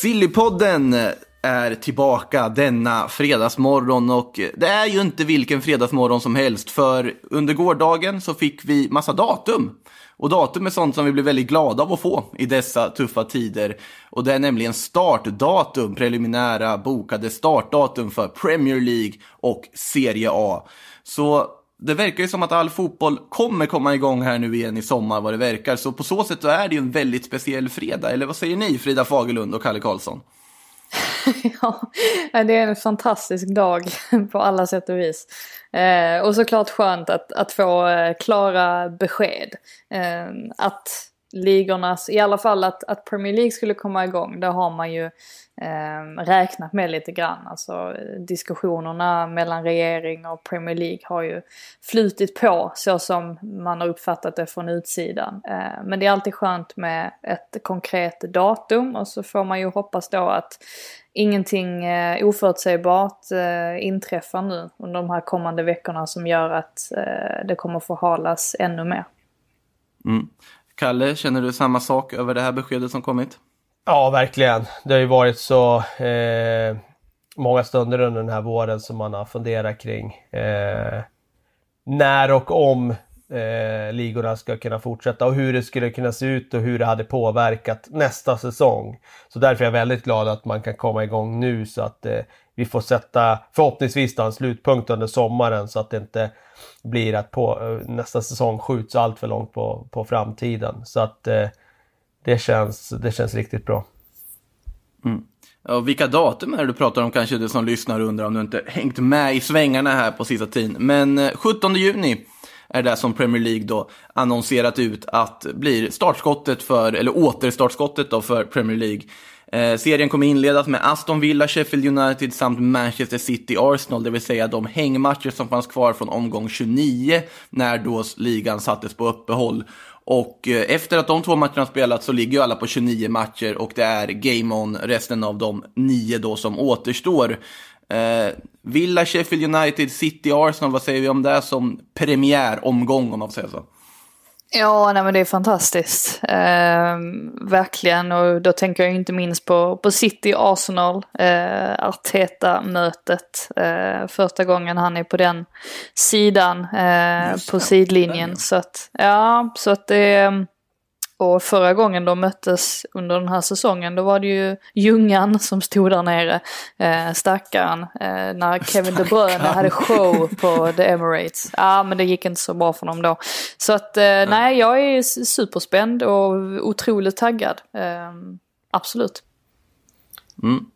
Sillypodden är tillbaka denna fredagsmorgon och det är ju inte vilken fredagsmorgon som helst för under gårdagen så fick vi massa datum. Och datum är sånt som vi blir väldigt glada av att få i dessa tuffa tider. Och det är nämligen startdatum, preliminära bokade startdatum för Premier League och Serie A. Så det verkar ju som att all fotboll kommer komma igång här nu igen i sommar vad det verkar. Så på så sätt så är det ju en väldigt speciell fredag. Eller vad säger ni Frida Fagerlund och Kalle Karlsson? ja, det är en fantastisk dag på alla sätt och vis. Eh, och såklart skönt att, att få eh, klara besked. Eh, att ligornas, i alla fall att, att Premier League skulle komma igång, det har man ju eh, räknat med lite grann. Alltså diskussionerna mellan regering och Premier League har ju flutit på så som man har uppfattat det från utsidan. Eh, men det är alltid skönt med ett konkret datum och så får man ju hoppas då att ingenting eh, oförutsägbart eh, inträffar nu under de här kommande veckorna som gör att eh, det kommer förhalas ännu mer. Mm. Kalle, känner du samma sak över det här beskedet som kommit? Ja, verkligen. Det har ju varit så eh, många stunder under den här våren som man har funderat kring eh, när och om eh, ligorna ska kunna fortsätta och hur det skulle kunna se ut och hur det hade påverkat nästa säsong. Så därför är jag väldigt glad att man kan komma igång nu så att eh, vi får sätta förhoppningsvis en slutpunkt under sommaren så att det inte blir att på, eh, nästa säsong skjuts allt för långt på, på framtiden. Så att eh, det, känns, det känns riktigt bra. Mm. Och vilka datum är det du pratar om kanske du som lyssnar undrar om du inte hängt med i svängarna här på sista tiden. Men eh, 17 juni är det som Premier League då annonserat ut att blir startskottet för, eller återstartskottet då för Premier League. Eh, serien kommer inledas med Aston Villa, Sheffield United samt Manchester City, Arsenal, det vill säga de hängmatcher som fanns kvar från omgång 29 när då ligan sattes på uppehåll. Och eh, efter att de två matcherna spelats så ligger ju alla på 29 matcher och det är game on resten av de nio då som återstår. Eh, Villa, Sheffield United, City, Arsenal, vad säger vi om det som premiäromgång om man får säga så? Ja, nej men det är fantastiskt. Eh, verkligen, och då tänker jag inte minst på, på City Arsenal, eh, Arteta-mötet. Eh, första gången han är på den sidan, eh, på sidlinjen. Så att, ja, så att det och förra gången de möttes under den här säsongen då var det ju Ljungan som stod där nere, eh, stackaren, eh, när Kevin De Bruyne hade show på The Emirates. Ja ah, men det gick inte så bra för dem då. Så att eh, nej, jag är superspänd och otroligt taggad. Eh, absolut. Mm.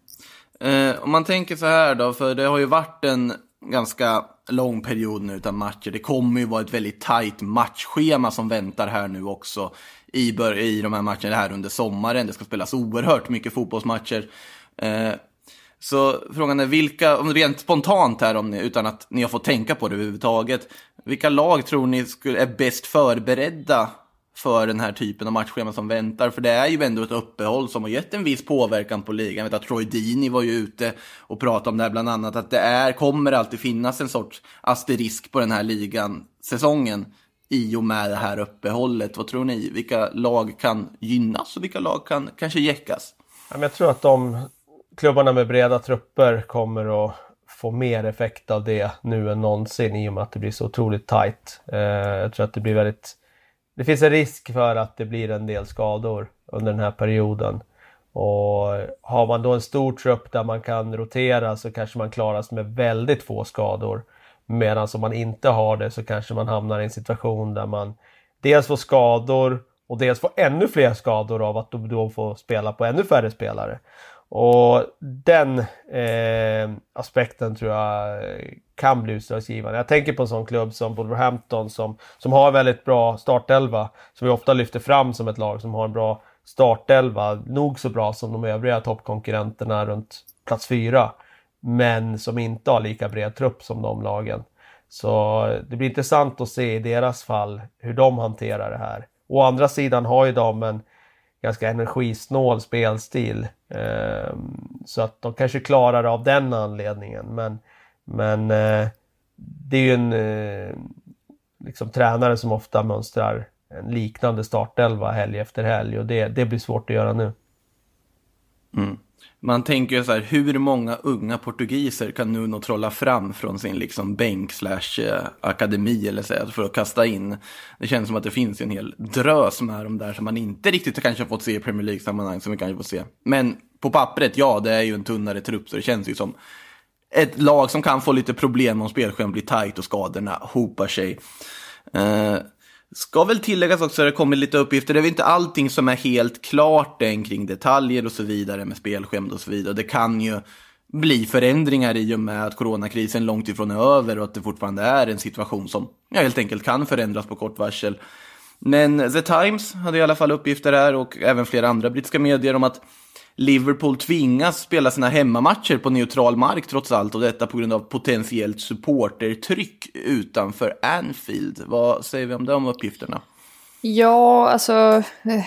Eh, om man tänker så här då, för det har ju varit en ganska lång period nu utan matcher. Det kommer ju vara ett väldigt tajt matchschema som väntar här nu också i, i de här matcherna här under sommaren. Det ska spelas oerhört mycket fotbollsmatcher. Eh, så frågan är vilka, om rent spontant här, om ni, utan att ni har fått tänka på det överhuvudtaget, vilka lag tror ni skulle, är bäst förberedda för den här typen av matchschema som väntar. För det är ju ändå ett uppehåll som har gett en viss påverkan på ligan. Jag vet att Troy Dini var ju ute och pratade om det här bland annat. Att det är, kommer alltid finnas en sorts asterisk på den här ligan, säsongen, i och med det här uppehållet. Vad tror ni? Vilka lag kan gynnas och vilka lag kan kanske jäckas? Jag tror att de klubbarna med breda trupper kommer att få mer effekt av det nu än någonsin i och med att det blir så otroligt tajt. Eh, jag tror att det blir väldigt det finns en risk för att det blir en del skador under den här perioden. Och har man då en stor trupp där man kan rotera så kanske man klarar sig med väldigt få skador. Medan om man inte har det så kanske man hamnar i en situation där man dels får skador och dels får ännu fler skador av att då får spela på ännu färre spelare. Och den eh, aspekten tror jag eh, kan bli utslagsgivande. Jag tänker på en sån klubb som Wolverhampton som, som har väldigt bra startelva. Som vi ofta lyfter fram som ett lag som har en bra startelva, nog så bra som de övriga toppkonkurrenterna runt plats fyra. Men som inte har lika bred trupp som de lagen. Så det blir intressant att se i deras fall hur de hanterar det här. Å andra sidan har ju de en ganska energisnål spelstil. Eh, så att de kanske klarar av den anledningen. Men, men eh, det är ju en eh, liksom, tränare som ofta mönstrar en liknande startelva helg efter helg och det, det blir svårt att göra nu. Mm. Man tänker ju så här, hur många unga portugiser kan Nuno trolla fram från sin liksom bänk slash eh, akademi eller så alltså för att kasta in? Det känns som att det finns en hel drös med de där som man inte riktigt kanske har fått se i Premier League-sammanhang som vi kanske får se. Men på pappret, ja, det är ju en tunnare trupp så det känns ju som ett lag som kan få lite problem om spelschemat blir tajt och skadorna hopar sig. Uh, Ska väl tilläggas också att det kommer lite uppgifter. Det är väl inte allting som är helt klart än kring detaljer och så vidare med spelskämd och så vidare. Det kan ju bli förändringar i och med att coronakrisen långt ifrån är över och att det fortfarande är en situation som ja, helt enkelt kan förändras på kort varsel. Men The Times hade i alla fall uppgifter här och även flera andra brittiska medier om att Liverpool tvingas spela sina hemmamatcher på neutral mark trots allt och detta på grund av potentiellt supportertryck utanför Anfield. Vad säger vi om de uppgifterna? Ja, alltså eh,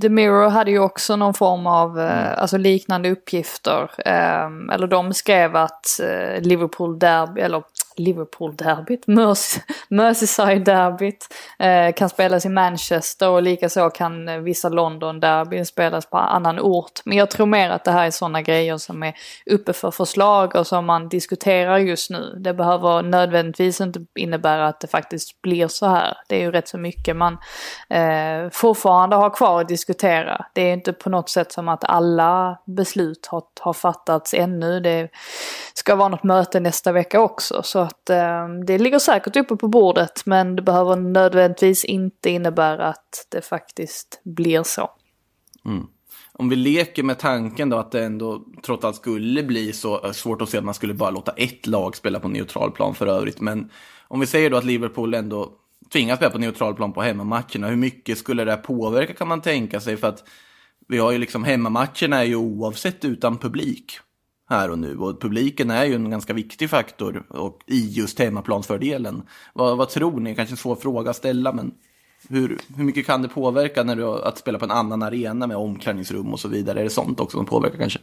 The Mirror hade ju också någon form av eh, mm. alltså liknande uppgifter. Ehm, eller de skrev att eh, Liverpool Derby, eller Liverpool-derbyt, Merseyside-derbyt eh, kan spelas i Manchester och likaså kan vissa London-derbyn spelas på annan ort. Men jag tror mer att det här är sådana grejer som är uppe för förslag och som man diskuterar just nu. Det behöver nödvändigtvis inte innebära att det faktiskt blir så här. Det är ju rätt så mycket man eh, fortfarande har kvar att diskutera. Det är inte på något sätt som att alla beslut har, har fattats ännu. Det ska vara något möte nästa vecka också. Så att eh, det ligger säkert uppe på bordet men det behöver nödvändigtvis inte innebära att det faktiskt blir så. Mm. Om vi leker med tanken då att det ändå trots allt skulle bli så eh, svårt att se att man skulle bara låta ett lag spela på neutral plan för övrigt. Men om vi säger då att Liverpool ändå tvingas spela på neutral plan på hemmamatcherna, hur mycket skulle det påverka kan man tänka sig? För att vi har ju liksom hemmamatcherna är ju oavsett utan publik här och nu. Och publiken är ju en ganska viktig faktor och, i just hemmaplansfördelen. Vad, vad tror ni? Kanske en svår fråga att ställa, men hur, hur mycket kan det påverka när du, att spela på en annan arena med omklädningsrum och så vidare? Är det sånt också som påverkar kanske?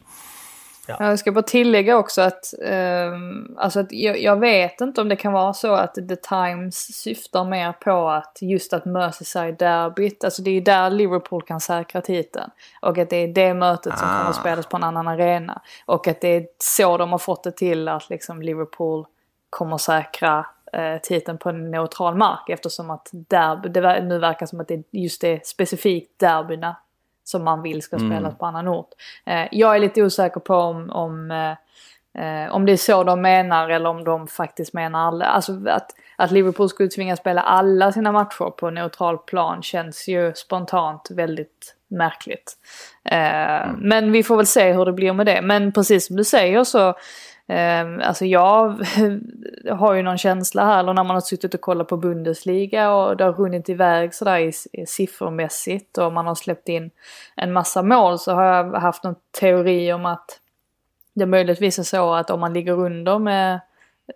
Ja. Jag ska bara tillägga också att, eh, alltså att jag, jag, vet inte om det kan vara så att The Times syftar mer på att just att Merseyside-derbyt, alltså det är där Liverpool kan säkra titeln. Och att det är det mötet som ah. kommer att spelas på en annan arena. Och att det är så de har fått det till att liksom Liverpool kommer säkra eh, titeln på en neutral mark eftersom att derby, det nu verkar som att det just är specifikt derbyna som man vill ska spelas mm. på annan ort. Eh, jag är lite osäker på om, om, eh, eh, om det är så de menar eller om de faktiskt menar alla. Alltså att, att Liverpool skulle tvingas spela alla sina matcher på neutral plan känns ju spontant väldigt märkligt. Mm. Men vi får väl se hur det blir med det. Men precis som du säger så Eh, alltså jag har ju någon känsla här, eller när man har suttit och kollat på Bundesliga och det har runnit iväg sådär i, i siffermässigt och man har släppt in en massa mål så har jag haft någon teori om att det möjligtvis är så att om man ligger under med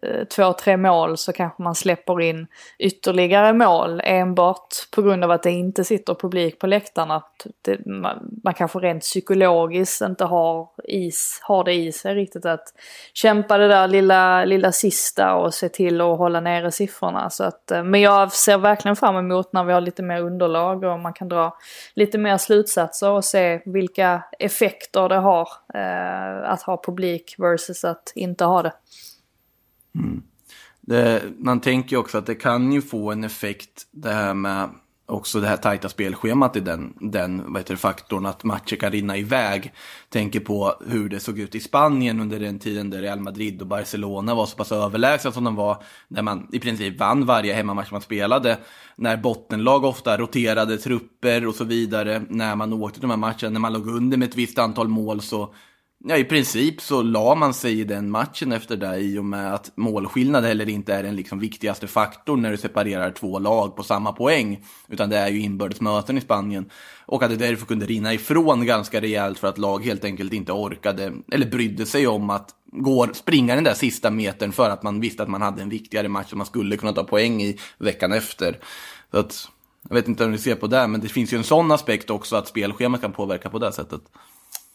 Eh, två, tre mål så kanske man släpper in ytterligare mål enbart på grund av att det inte sitter publik på läktarna. Det, man, man kanske rent psykologiskt inte har, is, har det i sig riktigt att kämpa det där lilla, lilla sista och se till att hålla nere siffrorna. Så att, eh, men jag ser verkligen fram emot när vi har lite mer underlag och man kan dra lite mer slutsatser och se vilka effekter det har eh, att ha publik versus att inte ha det. Mm. Det, man tänker ju också att det kan ju få en effekt det här med också det här tajta spelschemat i den, den vad heter det, faktorn att matcher kan rinna iväg. Tänker på hur det såg ut i Spanien under den tiden där Real Madrid och Barcelona var så pass överlägsna som de var. när man i princip vann varje hemmamatch man spelade. När bottenlag ofta roterade trupper och så vidare. När man åkte till de här matcherna, när man låg under med ett visst antal mål så ja, i princip så la man sig i den matchen efter det i och med att målskillnad heller inte är den liksom viktigaste faktorn när du separerar två lag på samma poäng. Utan det är ju inbördes möten i Spanien. Och att det därför kunde rinna ifrån ganska rejält för att lag helt enkelt inte orkade eller brydde sig om att gå, springa den där sista metern för att man visste att man hade en viktigare match som man skulle kunna ta poäng i veckan efter. Så att, jag vet inte om ni ser på det, men det finns ju en sån aspekt också att spelschemat kan påverka på det sättet.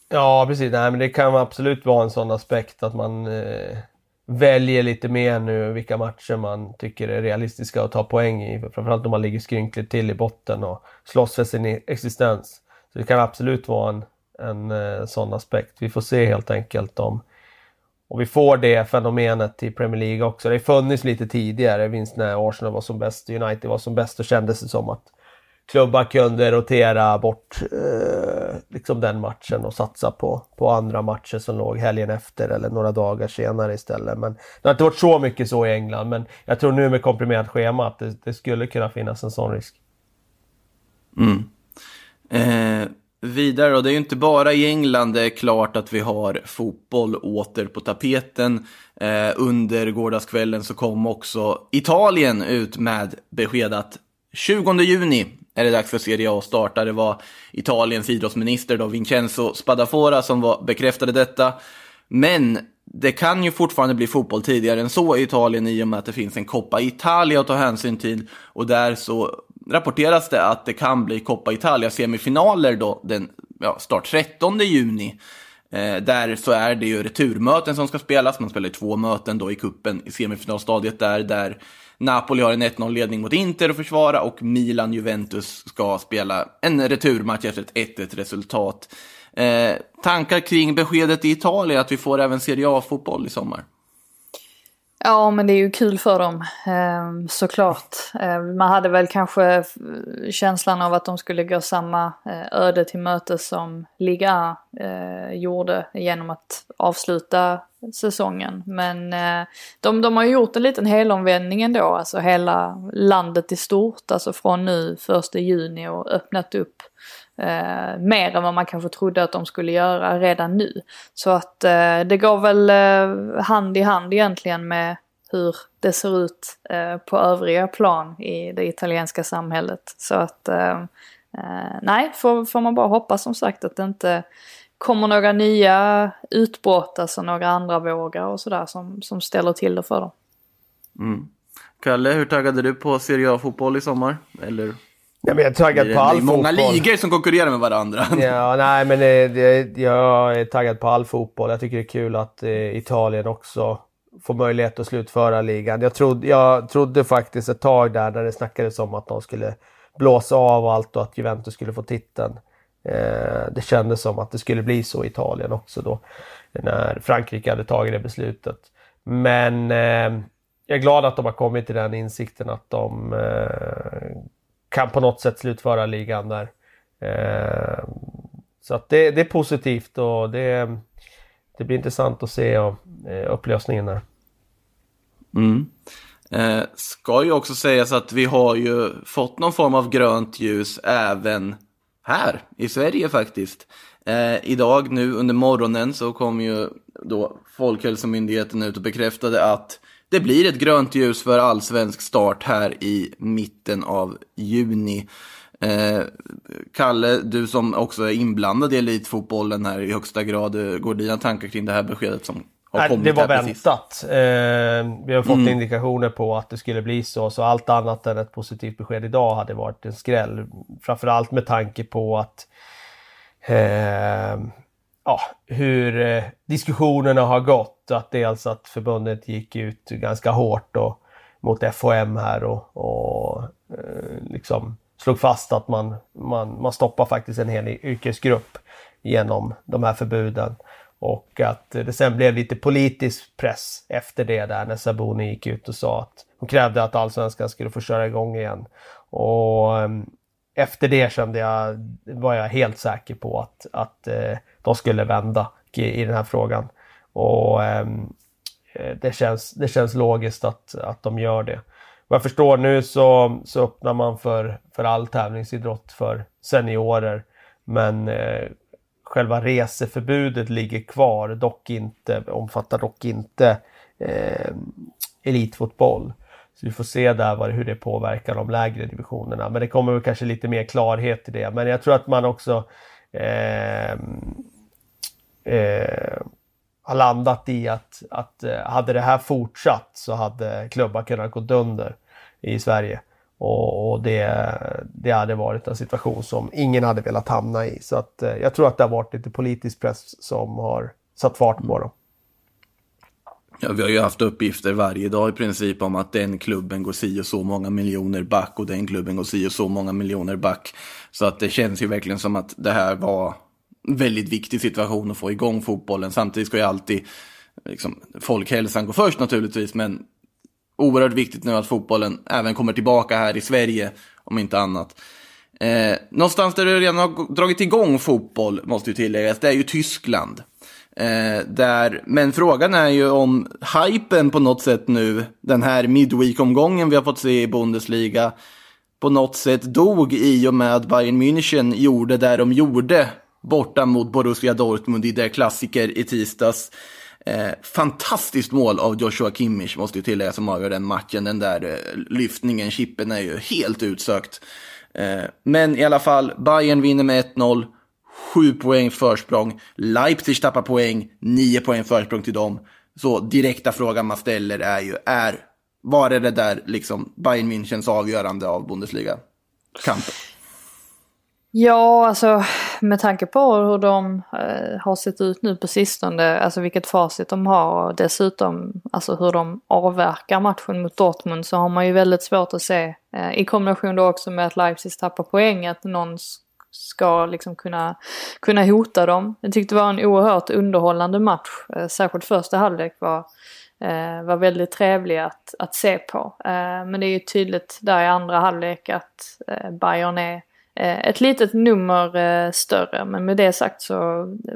Ja, precis. Nej, men det kan absolut vara en sån aspekt att man eh, väljer lite mer nu vilka matcher man tycker är realistiska att ta poäng i. Framförallt om man ligger skrynkligt till i botten och slåss för sin e- existens. Så det kan absolut vara en, en eh, sån aspekt. Vi får se helt enkelt om, om vi får det fenomenet i Premier League också. Det har funnits lite tidigare, minst när Arsenal var som bäst, United var som bäst, och kändes det som att klubbar kunde rotera bort eh, liksom den matchen och satsa på, på andra matcher som låg helgen efter eller några dagar senare istället. Men det har inte varit så mycket så i England, men jag tror nu med komprimerat schema att det, det skulle kunna finnas en sån risk. Mm. Eh, vidare då, det är ju inte bara i England det är klart att vi har fotboll åter på tapeten. Eh, under gårdagskvällen så kom också Italien ut med besked att 20 juni är det dags för Serie A att starta. Det var Italiens idrottsminister då, Vincenzo Spadafora som var, bekräftade detta. Men det kan ju fortfarande bli fotboll tidigare än så i Italien i och med att det finns en Coppa Italia att ta hänsyn till. Och där så rapporteras det att det kan bli Coppa Italia semifinaler då den ja, start 13 juni. Eh, där så är det ju returmöten som ska spelas. Man spelar två möten då i kuppen i semifinalstadiet där, där Napoli har en 1-0-ledning mot Inter att försvara och Milan-Juventus ska spela en returmatch efter ett 1-1 resultat. Eh, tankar kring beskedet i Italien att vi får även Serie A-fotboll i sommar? Ja, men det är ju kul för dem eh, såklart. Eh, man hade väl kanske känslan av att de skulle gå samma eh, öde till mötes som Liga eh, gjorde genom att avsluta säsongen. Men eh, de, de har gjort en liten helomvändning ändå, alltså hela landet i stort, alltså från nu första juni och öppnat upp eh, mer än vad man kanske trodde att de skulle göra redan nu. Så att eh, det går väl eh, hand i hand egentligen med hur det ser ut eh, på övriga plan i det italienska samhället. Så att eh, eh, nej, får, får man bara hoppas som sagt att det inte kommer några nya utbrott, alltså några andra vågar och sådär som, som ställer till det för dem. Mm. Kalle, hur taggade du på Serie A-fotboll i sommar? Eller Ja, men jag är taggad på all många fotboll. ligor som konkurrerar med varandra. Ja, nej men det, det, jag är taggad på all fotboll. Jag tycker det är kul att eh, Italien också får möjlighet att slutföra ligan. Jag trodde, jag trodde faktiskt ett tag där när det snackades om att de skulle blåsa av allt och att Juventus skulle få titeln. Eh, det kändes som att det skulle bli så i Italien också då. När Frankrike hade tagit det beslutet. Men eh, jag är glad att de har kommit till den insikten att de eh, kan på något sätt slutföra ligan där. Eh, så att det, det, är positivt och det, det blir intressant att se och, eh, upplösningen där. Mm. Eh, ska ju också sägas att vi har ju fått någon form av grönt ljus även här i Sverige faktiskt. Eh, idag nu under morgonen så kom ju då Folkhälsomyndigheten ut och bekräftade att det blir ett grönt ljus för allsvensk start här i mitten av juni. Eh, Kalle, du som också är inblandad i elitfotbollen här i högsta grad, eh, går dina tankar kring det här beskedet som Nej, Det var väntat. Eh, vi har fått Mm. indikationer på att det skulle bli så, så allt annat än ett positivt besked idag hade varit en skräll. Framförallt med tanke på att eh, ja, hur eh, diskussionerna har gått. Att dels att förbundet gick ut ganska hårt och, mot FOM här och, och eh, liksom slog fast att man, man, man stoppar faktiskt en hel yrkesgrupp genom de här förbuden. Och att det sen blev lite politisk press efter det där när Sabuni gick ut och sa att hon krävde att allsvenskan skulle få köra igång igen. Och ehm, efter det kände jag, var jag helt säker på att, att eh, de skulle vända i, den här frågan. Och ehm, eh, det, känns, det känns logiskt att, att de gör det. Vad jag förstår nu så, så öppnar man för, för all tävlingsidrott för seniorer. Men eh, själva reseförbudet ligger kvar, dock inte, omfattar dock inte eh, elitfotboll. Så vi får se där vad, hur det påverkar de lägre divisionerna. Men det kommer väl kanske lite mer klarhet i det. Men jag tror att man också eh, eh, har landat i att, att eh, hade det här fortsatt så hade klubbar kunnat gå under i Sverige. Och, det, det hade varit en situation som ingen hade velat hamna i. Så att, eh, jag tror att det har varit lite politisk press som har satt fart på dem. Ja, vi har ju haft uppgifter varje dag i princip om att den klubben går si och så många miljoner back och den klubben går si och så många miljoner back. Så att det känns ju verkligen som att det här var en väldigt viktig situation att få igång fotbollen. Samtidigt ska ju alltid liksom, folkhälsan gå först naturligtvis, men oerhört viktigt nu att fotbollen även kommer tillbaka här i Sverige, om inte annat. Eh, någonstans där det redan har dragit igång fotboll, måste ju tilläggas, det är ju Tyskland. Eh, där, men frågan är ju om hypen på något sätt nu, den här midweek-omgången vi har fått se i Bundesliga, på något sätt dog i och med att Bayern München gjorde det de gjorde borta mot Borussia Dortmund i det klassiker i tisdags. Eh, fantastiskt mål av Joshua Kimmich, måste ju tillägga, som avgör den matchen. Den där eh, lyftningen, chippen är ju helt utsökt. Eh, men i alla fall, Bayern vinner med 1-0. 7 poäng försprång. Leipzig tappar poäng, 9 poäng försprång till dem. Så direkta frågan man ställer är ju, är, var är det där liksom Bayern Münchens avgörande av Bundesliga-kampen? Ja, alltså med tanke på hur de eh, har sett ut nu på sistone, alltså vilket facit de har och dessutom alltså hur de avverkar matchen mot Dortmund så har man ju väldigt svårt att se, eh, i kombination då också med att Leipzig tappar poäng, att någon ska liksom kunna, kunna hota dem. Jag tyckte det var en oerhört underhållande match, eh, särskilt första halvlek var var väldigt trevlig att, att se på. Men det är ju tydligt där i andra halvlek att Bayern är ett litet nummer eh, större. Men med det sagt så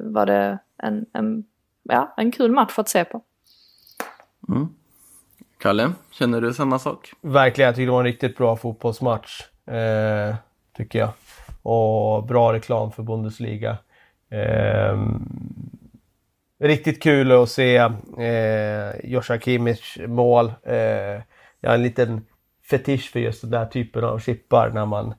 var det en, en, ja, en kul match att se på. Mm. Kalle, känner du samma sak? Verkligen, jag tycker det var en riktigt bra fotbollsmatch. Eh, tycker jag. Och bra reklam för Bundesliga. Eh, riktigt kul att se eh, Joshua Kimmich mål. Eh, jag har en liten fetisch för just den där typen av chippar när man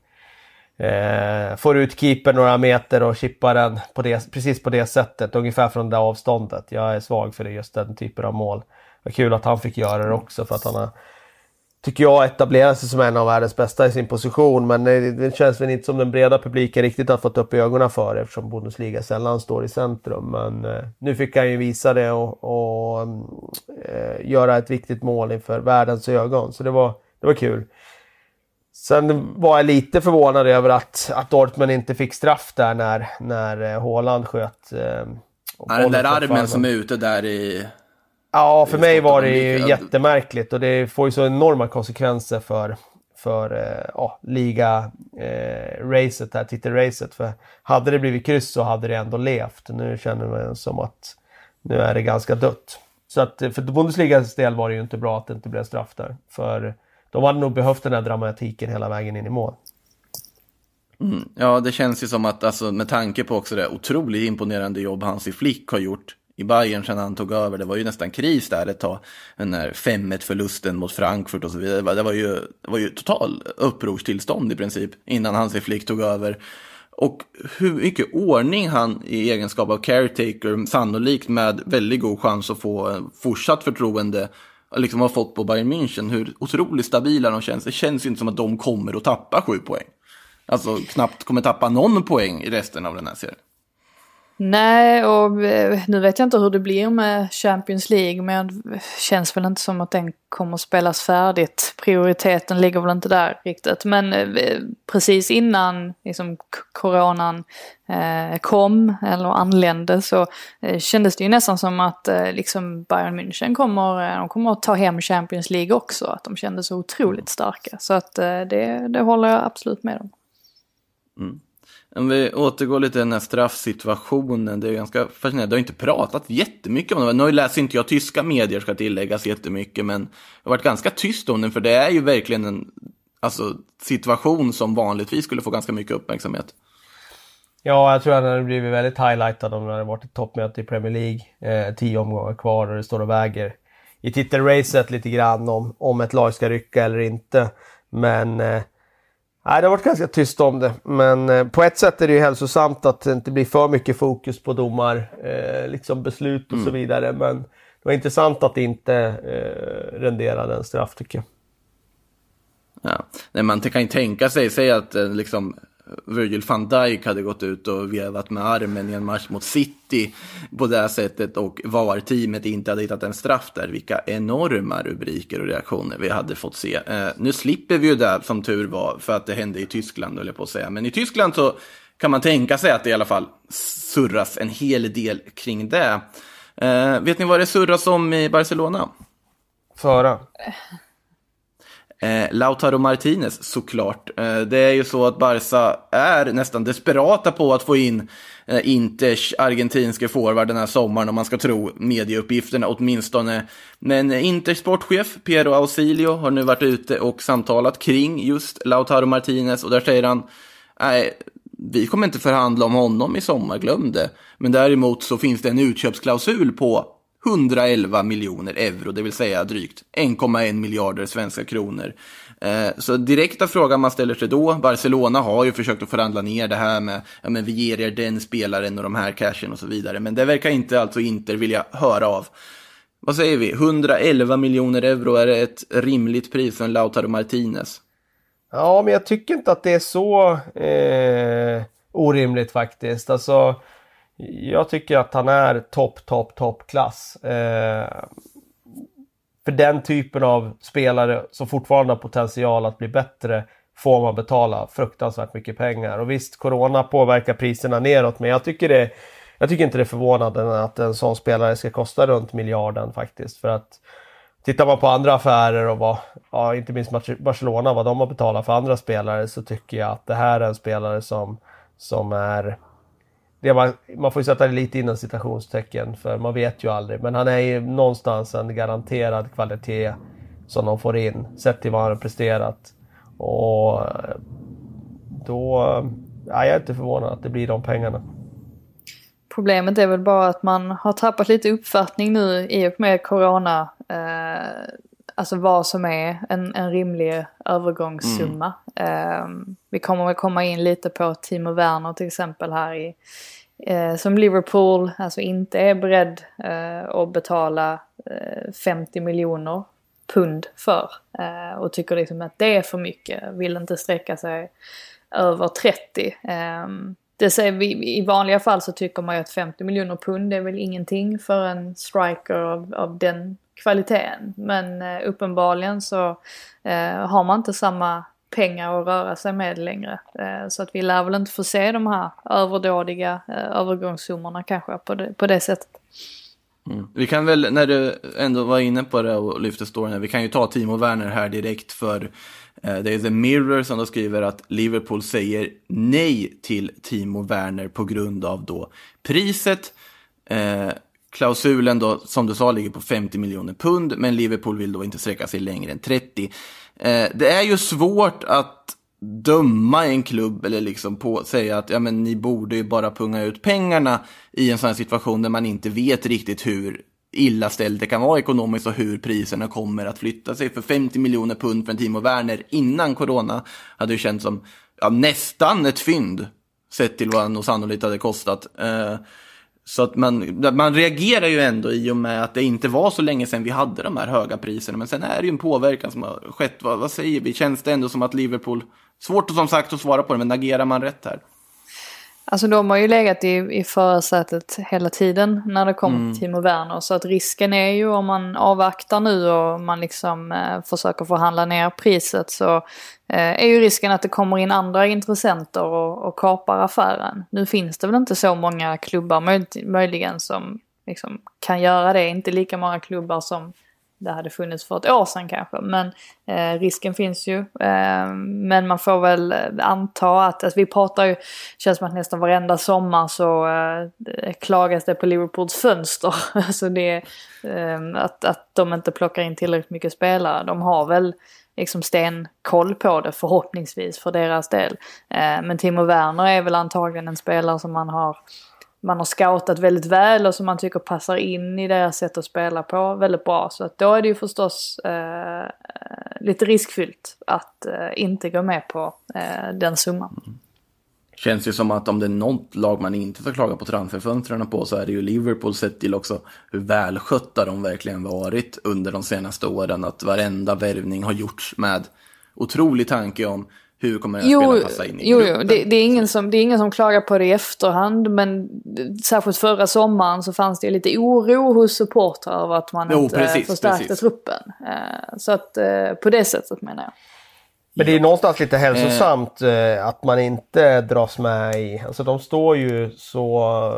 Eh, får ut keeper några meter och chippar den på det, precis på det sättet, ungefär från det avståndet. Jag är svag för det, just den typen av mål. Vad kul att han fick göra det också för att han har, tycker jag, etablerat sig som en av världens bästa i sin position. Men det, det känns väl inte som den breda publiken riktigt har fått upp ögonen för det eftersom Bundesliga sällan står i centrum. Men eh, nu fick han ju visa det och, och mm, eh, göra ett viktigt mål inför världens ögon. Så det var, det var kul. Sen var jag lite förvånad över att, att Dortmund inte fick straff där när, när eh, Haaland sköt. Eh, ja, den där armen som är ute där i... Ja, för mig var det ju jättemärkligt och det får ju så enorma konsekvenser för, för eh, ja, liga-racet, eh, titelracet. För hade det blivit kryss så hade det ändå levt. Nu känner man som att nu är det ganska dött. Så att för Bundesligas del var det ju inte bra att det inte blev straff där. För de hade nog behövt den här dramatiken hela vägen in i mål. Mm, ja, det känns ju som att, alltså, med tanke på också det otroligt imponerande jobb Hansi Flick har gjort i Bayern sedan han tog över. Det var ju nästan kris där ett tag. Den där 5-1 förlusten mot Frankfurt och så vidare. Det var ju, det var ju total upprorstillstånd i princip innan Hansi Flick tog över. Och hur mycket ordning han i egenskap av caretaker, sannolikt med väldigt god chans att få eh, fortsatt förtroende liksom har fått på Bayern München, hur otroligt stabila de känns. Det känns ju inte som att de kommer att tappa sju poäng. Alltså knappt kommer tappa någon poäng i resten av den här serien. Nej, och eh, nu vet jag inte hur det blir med Champions League, men det känns väl inte som att den kommer spelas färdigt. Prioriteten ligger väl inte där riktigt. Men eh, precis innan liksom, coronan eh, kom, eller anlände, så eh, kändes det ju nästan som att eh, liksom Bayern München kommer, eh, de kommer att ta hem Champions League också. Att de kändes så otroligt starka. Så att det, det håller jag absolut med om. Mm. Om vi återgår lite till den här straffsituationen, det är ganska fascinerande. Det har inte pratat jättemycket om det. Nu läser inte jag tyska medier, ska tilläggas jättemycket, men det har varit ganska tyst om den, för det är ju verkligen en alltså, situation som vanligtvis skulle få ganska mycket uppmärksamhet. Ja, jag tror att han hade blivit väldigt highlightad om det hade varit ett toppmöte i Premier League. Eh, tio omgångar kvar och det står och väger i titelracet lite grann om, om ett lag ska rycka eller inte. Men eh, Nej, det har varit ganska tyst om det. Men eh, på ett sätt är det ju hälsosamt att det inte blir för mycket fokus på domar, eh, liksom beslut och så vidare. Men det var intressant att det inte eh, renderade en straff tycker jag. Ja. Nej, man kan ju tänka sig, säg att eh, liksom, Virgil van Dijk hade gått ut och vevat med armen i en match mot City på det här sättet och VAR-teamet inte hade hittat en straff där. Vilka enorma rubriker och reaktioner vi hade fått se. Eh, nu slipper vi ju det som tur var för att det hände i Tyskland, höll jag på att säga. Men i Tyskland så kan man tänka sig att det i alla fall surras en hel del kring det. Eh, vet ni vad det surras om i Barcelona? Föra. Eh, Lautaro Martinez såklart. Eh, det är ju så att Barca är nästan desperata på att få in eh, Inters argentinske forward den här sommaren om man ska tro medieuppgifterna åtminstone. Men Inters sportchef Piero Ausilio har nu varit ute och samtalat kring just Lautaro Martinez och där säger han nej, vi kommer inte förhandla om honom i sommar, glöm det. Men däremot så finns det en utköpsklausul på 111 miljoner euro, det vill säga drygt 1,1 miljarder svenska kronor. Eh, så direkta frågan man ställer sig då, Barcelona har ju försökt att förhandla ner det här med, ja men vi ger er den spelaren och de här cashen och så vidare, men det verkar inte alltså Inter vilja höra av. Vad säger vi, 111 miljoner euro, är det ett rimligt pris för en Lautaro Martinez? Ja, men jag tycker inte att det är så eh, orimligt faktiskt. Alltså, jag tycker att han är topp, topp, toppklass. Eh, för den typen av spelare som fortfarande har potential att bli bättre får man betala fruktansvärt mycket pengar. Och visst, Corona påverkar priserna neråt, men jag tycker, det, jag tycker inte det är förvånande att en sån spelare ska kosta runt miljarden faktiskt. För att tittar man på andra affärer och vad, ja, inte minst Barcelona, vad de har betalat för andra spelare, så tycker jag att det här är en spelare som, som är det man, man får ju sätta det lite inom citationstecken för man vet ju aldrig. Men han är ju någonstans en garanterad kvalitet som de får in sett till vad han har presterat. Och eh, då... Eh, ja, jag är inte förvånad att det blir de pengarna. Problemet är väl bara att man har tappat lite uppfattning nu i och med corona. Eh, alltså vad som är en, en rimlig övergångssumma. Mm. Eh, vi kommer väl komma in lite på Timo Werner till exempel här i, eh, som Liverpool alltså inte är beredd eh, att betala 50 eh, miljoner pund för. Eh, och tycker liksom att det är för mycket, vill inte sträcka sig över 30. Ehm, det säger vi, I vanliga fall så tycker man ju att 50 miljoner pund är väl ingenting för en striker av, av den kvaliteten. Men eh, uppenbarligen så eh, har man inte samma pengar att röra sig med längre. Eh, så att vi lär väl inte få se de här överdådiga eh, övergångssummorna kanske på det, på det sättet. Mm. Vi kan väl, när du ändå var inne på det och lyfte storyn, vi kan ju ta Timo Werner här direkt för eh, det är The Mirror som då skriver att Liverpool säger nej till Timo Werner på grund av då priset. Eh, Klausulen då, som du sa, ligger på 50 miljoner pund, men Liverpool vill då inte sträcka sig längre än 30. Eh, det är ju svårt att döma en klubb eller liksom på säga att ja, men ni borde ju bara punga ut pengarna i en sån här situation där man inte vet riktigt hur illa ställt det kan vara ekonomiskt och hur priserna kommer att flytta sig. För 50 miljoner pund för en Timo Werner innan corona hade ju känts som ja, nästan ett fynd sett till vad han nog sannolikt hade kostat. Eh, så att man, man reagerar ju ändå i och med att det inte var så länge sedan vi hade de här höga priserna. Men sen är det ju en påverkan som har skett. Vad, vad säger vi? Känns det ändå som att Liverpool, svårt som sagt att svara på det, men agerar man rätt här? Alltså de har ju legat i, i förarsätet hela tiden när det kommer mm. till Timo Werner. Så att risken är ju om man avvaktar nu och man liksom eh, försöker förhandla ner priset så Eh, är ju risken att det kommer in andra intressenter och, och kapar affären. Nu finns det väl inte så många klubbar möj, möjligen som liksom kan göra det. Inte lika många klubbar som det hade funnits för ett år sedan kanske. Men eh, risken finns ju. Eh, men man får väl eh, anta att, alltså vi pratar ju, känns som att nästan varenda sommar så eh, klagas det på Liverpools fönster. alltså det, eh, att, att de inte plockar in tillräckligt mycket spelare. De har väl liksom stenkoll på det förhoppningsvis för deras del. Eh, men Timo Werner är väl antagligen en spelare som man har man har scoutat väldigt väl och som man tycker passar in i deras sätt att spela på väldigt bra. Så att då är det ju förstås eh, lite riskfyllt att eh, inte gå med på eh, den summan. Mm. Känns ju som att om det är något lag man inte ska klaga på transferfönstren på så är det ju Liverpool sett till också hur välskötta de verkligen varit under de senaste åren. Att varenda värvning har gjorts med otrolig tanke om hur kommer den här spelaren passa in i Jo, jo. Det, det, är ingen som, det är ingen som klagar på det i efterhand men särskilt förra sommaren så fanns det lite oro hos supportrar över att man jo, inte precis, förstärkte precis. truppen. Eh, så att eh, på det sättet menar jag. Men det är någonstans lite hälsosamt eh, att man inte dras med i, alltså de står ju så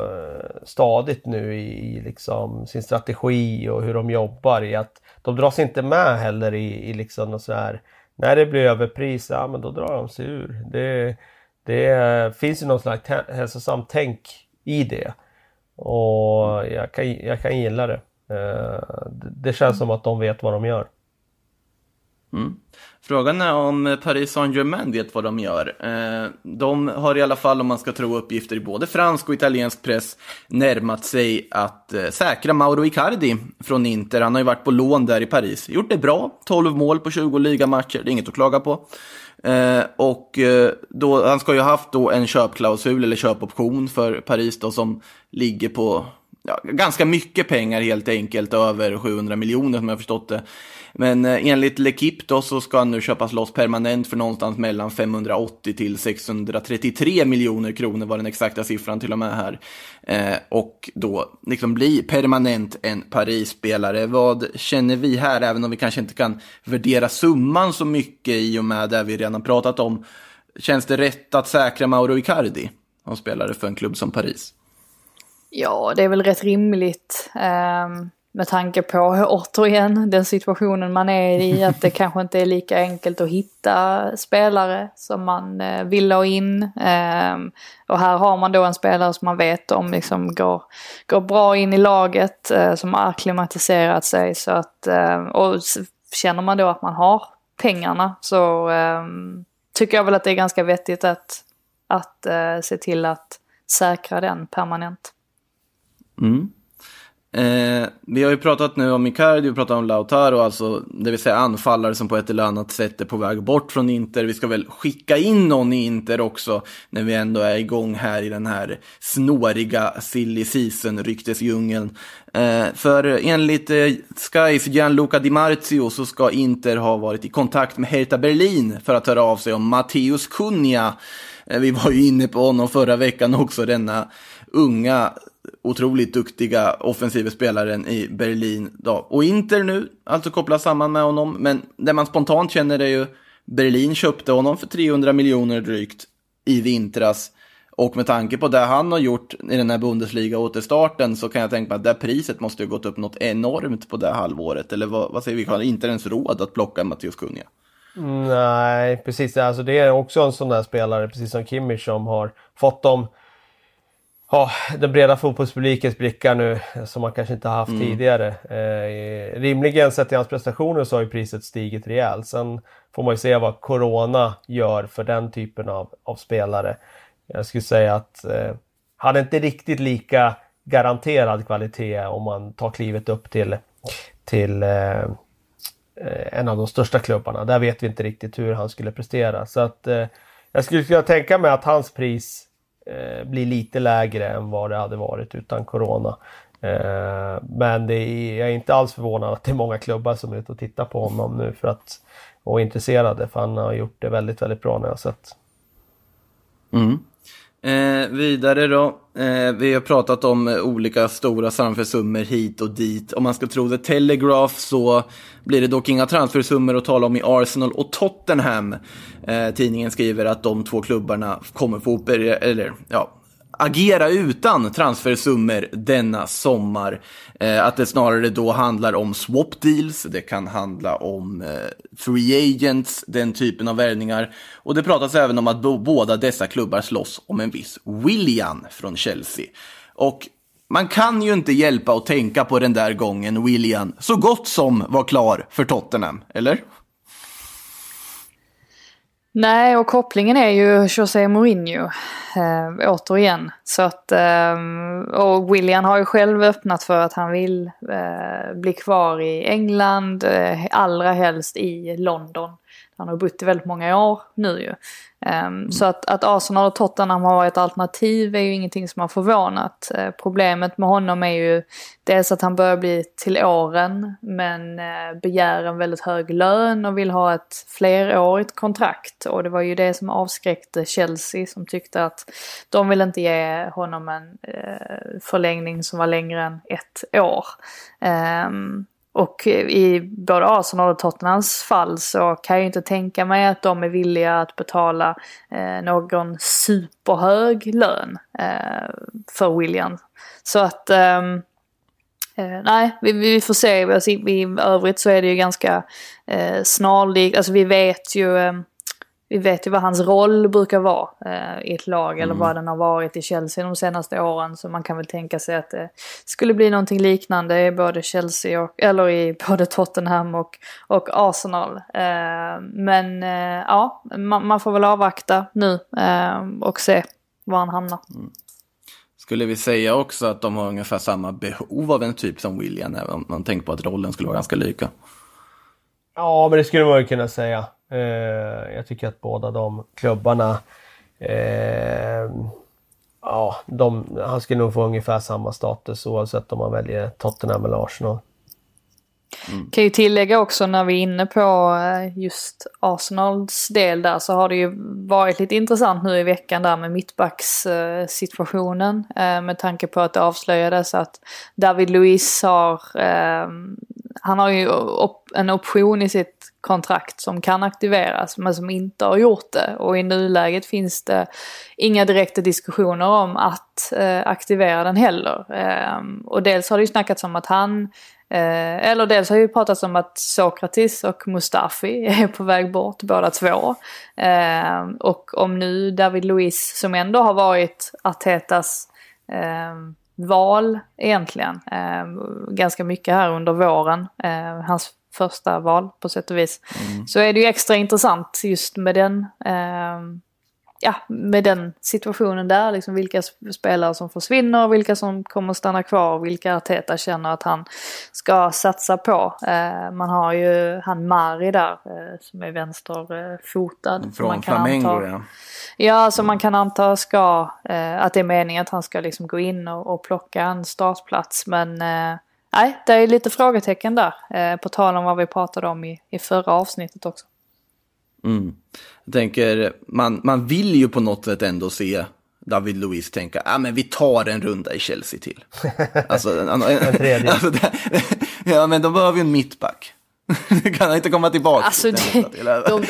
stadigt nu i, liksom sin strategi och hur de jobbar i att de dras inte med heller i, i liksom något så här när det blir överpris, ja men då drar de sig ur. Det, det finns ju något slags hälsosamt tänk i det. Och jag kan, jag kan gilla det. Eh, det känns som att de vet vad de gör. Mm. Frågan är om Paris Saint-Germain vet vad de gör. Eh, de har i alla fall, om man ska tro uppgifter i både fransk och italiensk press, närmat sig att eh, säkra Mauro Icardi från Inter. Han har ju varit på lån där i Paris. Gjort det bra, 12 mål på 20 ligamatcher, det är inget att klaga på. Eh, och då, han ska ju ha haft då en köpklausul eller köpoption för Paris då som ligger på ja, ganska mycket pengar helt enkelt, över 700 miljoner som jag förstått det. Men eh, enligt Lekip då så ska han nu köpas loss permanent för någonstans mellan 580 till 633 miljoner kronor var den exakta siffran till och med här. Eh, och då liksom bli permanent en Paris-spelare. Vad känner vi här, även om vi kanske inte kan värdera summan så mycket i och med det vi redan pratat om. Känns det rätt att säkra Mauro Icardi som spelare för en klubb som Paris? Ja, det är väl rätt rimligt. Um med tanke på återigen den situationen man är i, att det kanske inte är lika enkelt att hitta spelare som man eh, vill ha in. Ehm, och här har man då en spelare som man vet om liksom går, går bra in i laget, eh, som har akklimatiserat sig. Så att, eh, och känner man då att man har pengarna så ehm, tycker jag väl att det är ganska vettigt att, att se till att säkra den permanent. Mm. Eh, vi har ju pratat nu om Icardi, vi pratat om Lautaro, alltså det vill säga anfallare som på ett eller annat sätt är på väg bort från Inter. Vi ska väl skicka in någon i Inter också när vi ändå är igång här i den här snåriga silly season-ryktesdjungeln. Eh, för enligt eh, Skys Gianluca Di Marzio så ska Inter ha varit i kontakt med Hertha Berlin för att höra av sig om Matteus Kunja. Eh, vi var ju inne på honom förra veckan också, denna unga otroligt duktiga offensiva spelaren i Berlin. Då. Och Inter nu, alltså kopplas samman med honom. Men det man spontant känner är ju Berlin köpte honom för 300 miljoner drygt i vintras. Och med tanke på det han har gjort i den här Bundesliga-återstarten så kan jag tänka mig att det priset måste ha gått upp något enormt på det halvåret. Eller vad, vad säger vi, har inte ens råd att plocka Mattias Kunja? Nej, precis. Alltså det är också en sån där spelare, precis som Kimmich, som har fått dem ja, den breda fotbollspublikens blickar nu som man kanske inte har haft mm. tidigare. Eh, rimligen sett till hans prestationer så har ju priset stigit rejält. Sen får man ju se vad Corona gör för den typen av, av spelare. Jag skulle säga att eh, han är inte riktigt lika garanterad kvalitet om man tar klivet upp till, till eh, eh en av de största klubbarna. Där vet vi inte riktigt hur han skulle prestera. Så att eh, jag skulle kunna tänka mig att hans pris Eh, blir lite lägre än vad det hade varit utan Corona. Eh, men det är, jag är inte alls förvånad att det är många klubbar som är ute och tittar på honom nu för att och är intresserade för han har gjort det väldigt, väldigt bra när jag har sett. Mm. Eh, vidare då, eh, vi har pratat om eh, olika stora transfersummor hit och dit. Om man ska tro The Telegraph så blir det dock inga transfersummor att tala om i Arsenal och Tottenham. Eh, tidningen skriver att de två klubbarna kommer få operera, eller ja, agera utan transfersummor denna sommar. Eh, att det snarare då handlar om swap deals, det kan handla om eh, free agents, den typen av värvningar. Och det pratas även om att båda dessa klubbar slåss om en viss William från Chelsea. Och man kan ju inte hjälpa att tänka på den där gången William så gott som var klar för Tottenham, eller? Nej, och kopplingen är ju José Mourinho. Eh, återigen. Så att, eh, och William har ju själv öppnat för att han vill eh, bli kvar i England, eh, allra helst i London. Han har bott i väldigt många år nu ju. Um, Så att, att Arsenal och Tottenham har varit alternativ är ju ingenting som har förvånat. Eh, problemet med honom är ju dels att han börjar bli till åren men eh, begär en väldigt hög lön och vill ha ett flerårigt kontrakt. Och det var ju det som avskräckte Chelsea som tyckte att de vill inte ge honom en eh, förlängning som var längre än ett år. Och i både Arsenal och Tottenhams fall så kan jag ju inte tänka mig att de är villiga att betala eh, någon superhög lön eh, för William. Så att ehm, eh, nej, vi, vi får se. Alltså, i, I övrigt så är det ju ganska eh, snarlikt. Alltså vi vet ju ehm, vi vet ju vad hans roll brukar vara eh, i ett lag eller vad den har varit i Chelsea de senaste åren. Så man kan väl tänka sig att det skulle bli någonting liknande i både Chelsea och, eller i både Tottenham och, och Arsenal. Eh, men eh, ja, man, man får väl avvakta nu eh, och se var han hamnar. Skulle vi säga också att de har ungefär samma behov av en typ som William, även om man tänker på att rollen skulle vara ganska lika? Ja, men det skulle man ju kunna säga. Eh, jag tycker att båda de klubbarna... Eh, ja, de, han skulle nog få ungefär samma status oavsett om man väljer Tottenham eller Arsenal. Mm. Kan ju tillägga också när vi är inne på eh, just Arsenals del där så har det ju varit lite intressant nu i veckan där med mittbackssituationen. Eh, med tanke på att det avslöjades att David Luiz har, eh, han har ju en option i sitt kontrakt som kan aktiveras men som inte har gjort det. Och i nuläget finns det inga direkta diskussioner om att aktivera den heller. Och dels har det ju snackats om att han Eh, eller dels har ju pratats om att Sokratis och Mustafi är på väg bort båda två. Eh, och om nu David Luiz som ändå har varit Artetas eh, val egentligen. Eh, ganska mycket här under våren. Eh, hans första val på sätt och vis. Så är det ju extra intressant just med den eh, ja, med den situationen där, liksom vilka sp- spelare som försvinner, vilka som kommer stanna kvar, vilka Arteta känner att han ska satsa på. Eh, man har ju han Mari där eh, som är vänsterfotad. som Från man kan Flamengo, anta- ja. Ja, som man kan anta ska, eh, att det är meningen att han ska liksom gå in och, och plocka en startplats. Men eh, nej, det är lite frågetecken där. Eh, på tal om vad vi pratade om i, i förra avsnittet också. Mm. Jag tänker, man, man vill ju på något sätt ändå se David Luiz tänka, ja ah, men vi tar en runda i Chelsea till. Alltså, en, en, alltså det, ja men de behöver ju en mittback. Kan han inte komma tillbaka? Alltså det, de,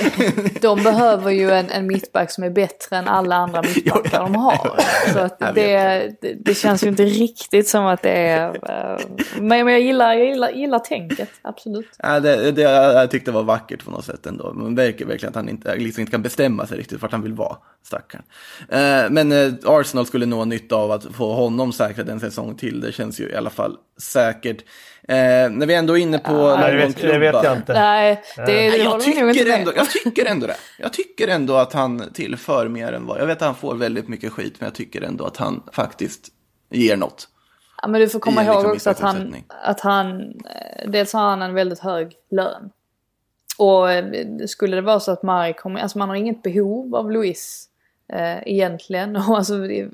de behöver ju en, en mittback som är bättre än alla andra mittbackar de har. Så att det, det, det känns ju inte riktigt som att det är... eh, Men, jag, gillar, jag gillar, gillar tänket, absolut. Ja, det, det, jag tyckte det var vackert på något sätt ändå. Man märker verkligen att han inte, liksom inte kan bestämma sig riktigt vart han vill vara, stackaren. Eh, men eh, Arsenal skulle ha nytta av att få honom säkrad en säsong till. Det känns ju i alla fall säkert. Eh, när vi ändå är inne på det, vet, det vet jag inte. Nej, det, det Nej, jag, tycker ändå, jag tycker ändå det. Jag tycker ändå att han tillför mer än vad... Jag vet att han får väldigt mycket skit, men jag tycker ändå att han faktiskt ger något. Ja, men du får komma en ihåg liksom också att han, att han, eh, dels har han en väldigt hög lön. Och eh, skulle det vara så att Mari kommer, alltså man har inget behov av Luis eh, egentligen. Och alltså, det,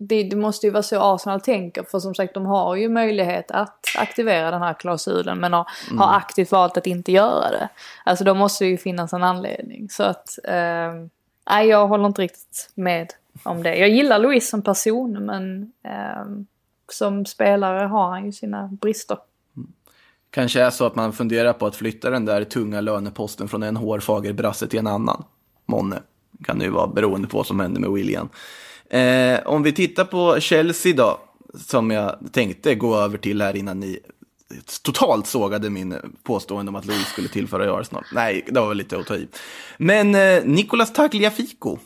det, det måste ju vara så Arsenal tänker för som sagt de har ju möjlighet att aktivera den här klausulen men har, har aktivt valt att inte göra det. Alltså då måste det ju finnas en anledning. Så att, eh, nej jag håller inte riktigt med om det. Jag gillar Luis som person men eh, som spelare har han ju sina brister. Kanske är så att man funderar på att flytta den där tunga löneposten från en hårfager brasse till en annan. Månne. Kan det ju vara beroende på vad som händer med William. Eh, om vi tittar på Chelsea då, som jag tänkte gå över till här innan ni totalt sågade min påstående om att Louise skulle tillföra Arsenal. Nej, det var väl lite att ta i. Men eh, Nicolas Tagliafico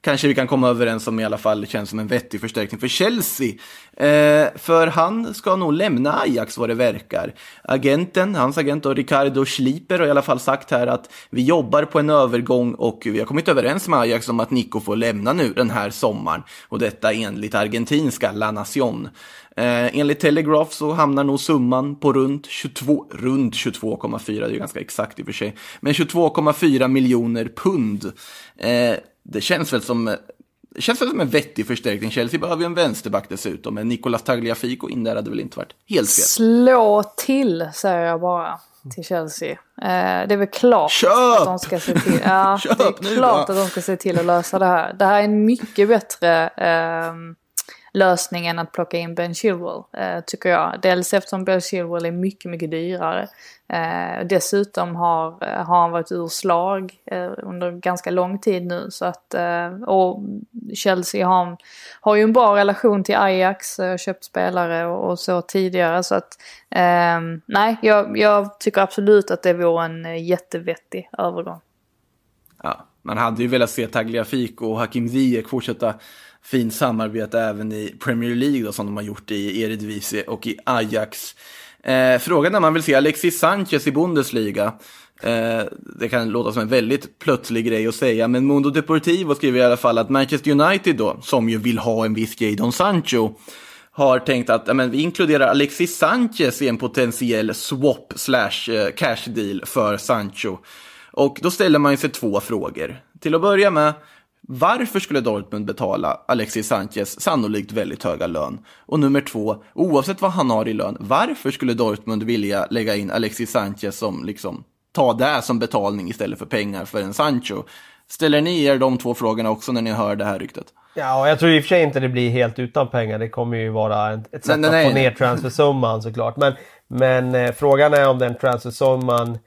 kanske vi kan komma överens om i alla fall känns som en vettig förstärkning för Chelsea. Eh, för han ska nog lämna Ajax vad det verkar. Agenten, hans agent då, Ricardo Schliper har i alla fall sagt här att vi jobbar på en övergång och vi har kommit överens med Ajax om att Nico får lämna nu den här sommaren. Och detta enligt argentinska La Nación. Eh, enligt Telegraph så hamnar nog summan på runt 22, runt 22,4, det är ju ganska exakt i och för sig, men 22,4 miljoner pund. Eh, det känns väl som det känns väl som en vettig förstärkning. Chelsea behöver ju en vänsterback dessutom, men Nicolas Tagliafico in där hade väl inte varit helt fel. Slå till, säger jag bara till Chelsea. Eh, det är väl klart Köp! att de ska se till, ja, Köp det är nu klart att de ska se till att lösa det här. Det här är en mycket bättre eh, lösning än att plocka in Ben Chilwell, eh, tycker jag. Dels eftersom Ben Chilwell är mycket, mycket dyrare. Eh, dessutom har, eh, har han varit ur slag eh, under ganska lång tid nu. Så att, eh, och Chelsea har, har ju en bra relation till Ajax, eh, köpt spelare och, och så tidigare. Så att eh, nej, jag, jag tycker absolut att det vore en eh, jättevettig övergång. Ja, man hade ju velat se Tagliafico och Hakim Ziyech fortsätta fint samarbete även i Premier League då, som de har gjort i Eredivisie och i Ajax. Eh, frågan är om man vill se Alexis Sanchez i Bundesliga. Eh, det kan låta som en väldigt plötslig grej att säga, men Mundo Deportivo skriver i alla fall att Manchester United då, som ju vill ha en viss Jadon Sancho, har tänkt att ja, men vi inkluderar Alexis Sanchez i en potentiell swap slash eh, cash deal för Sancho. Och då ställer man sig två frågor. Till att börja med, varför skulle Dortmund betala Alexis Sanchez sannolikt väldigt höga lön? Och nummer två, oavsett vad han har i lön, varför skulle Dortmund vilja lägga in Alexis Sanchez som liksom ta det som betalning istället för pengar för en Sancho? Ställer ni er de två frågorna också när ni hör det här ryktet? Ja, och jag tror i och för sig inte det blir helt utan pengar. Det kommer ju vara ett, sätt Nej, nej, att få nej. ner transfersumman såklart. Men, men eh, frågan är om den transfersumman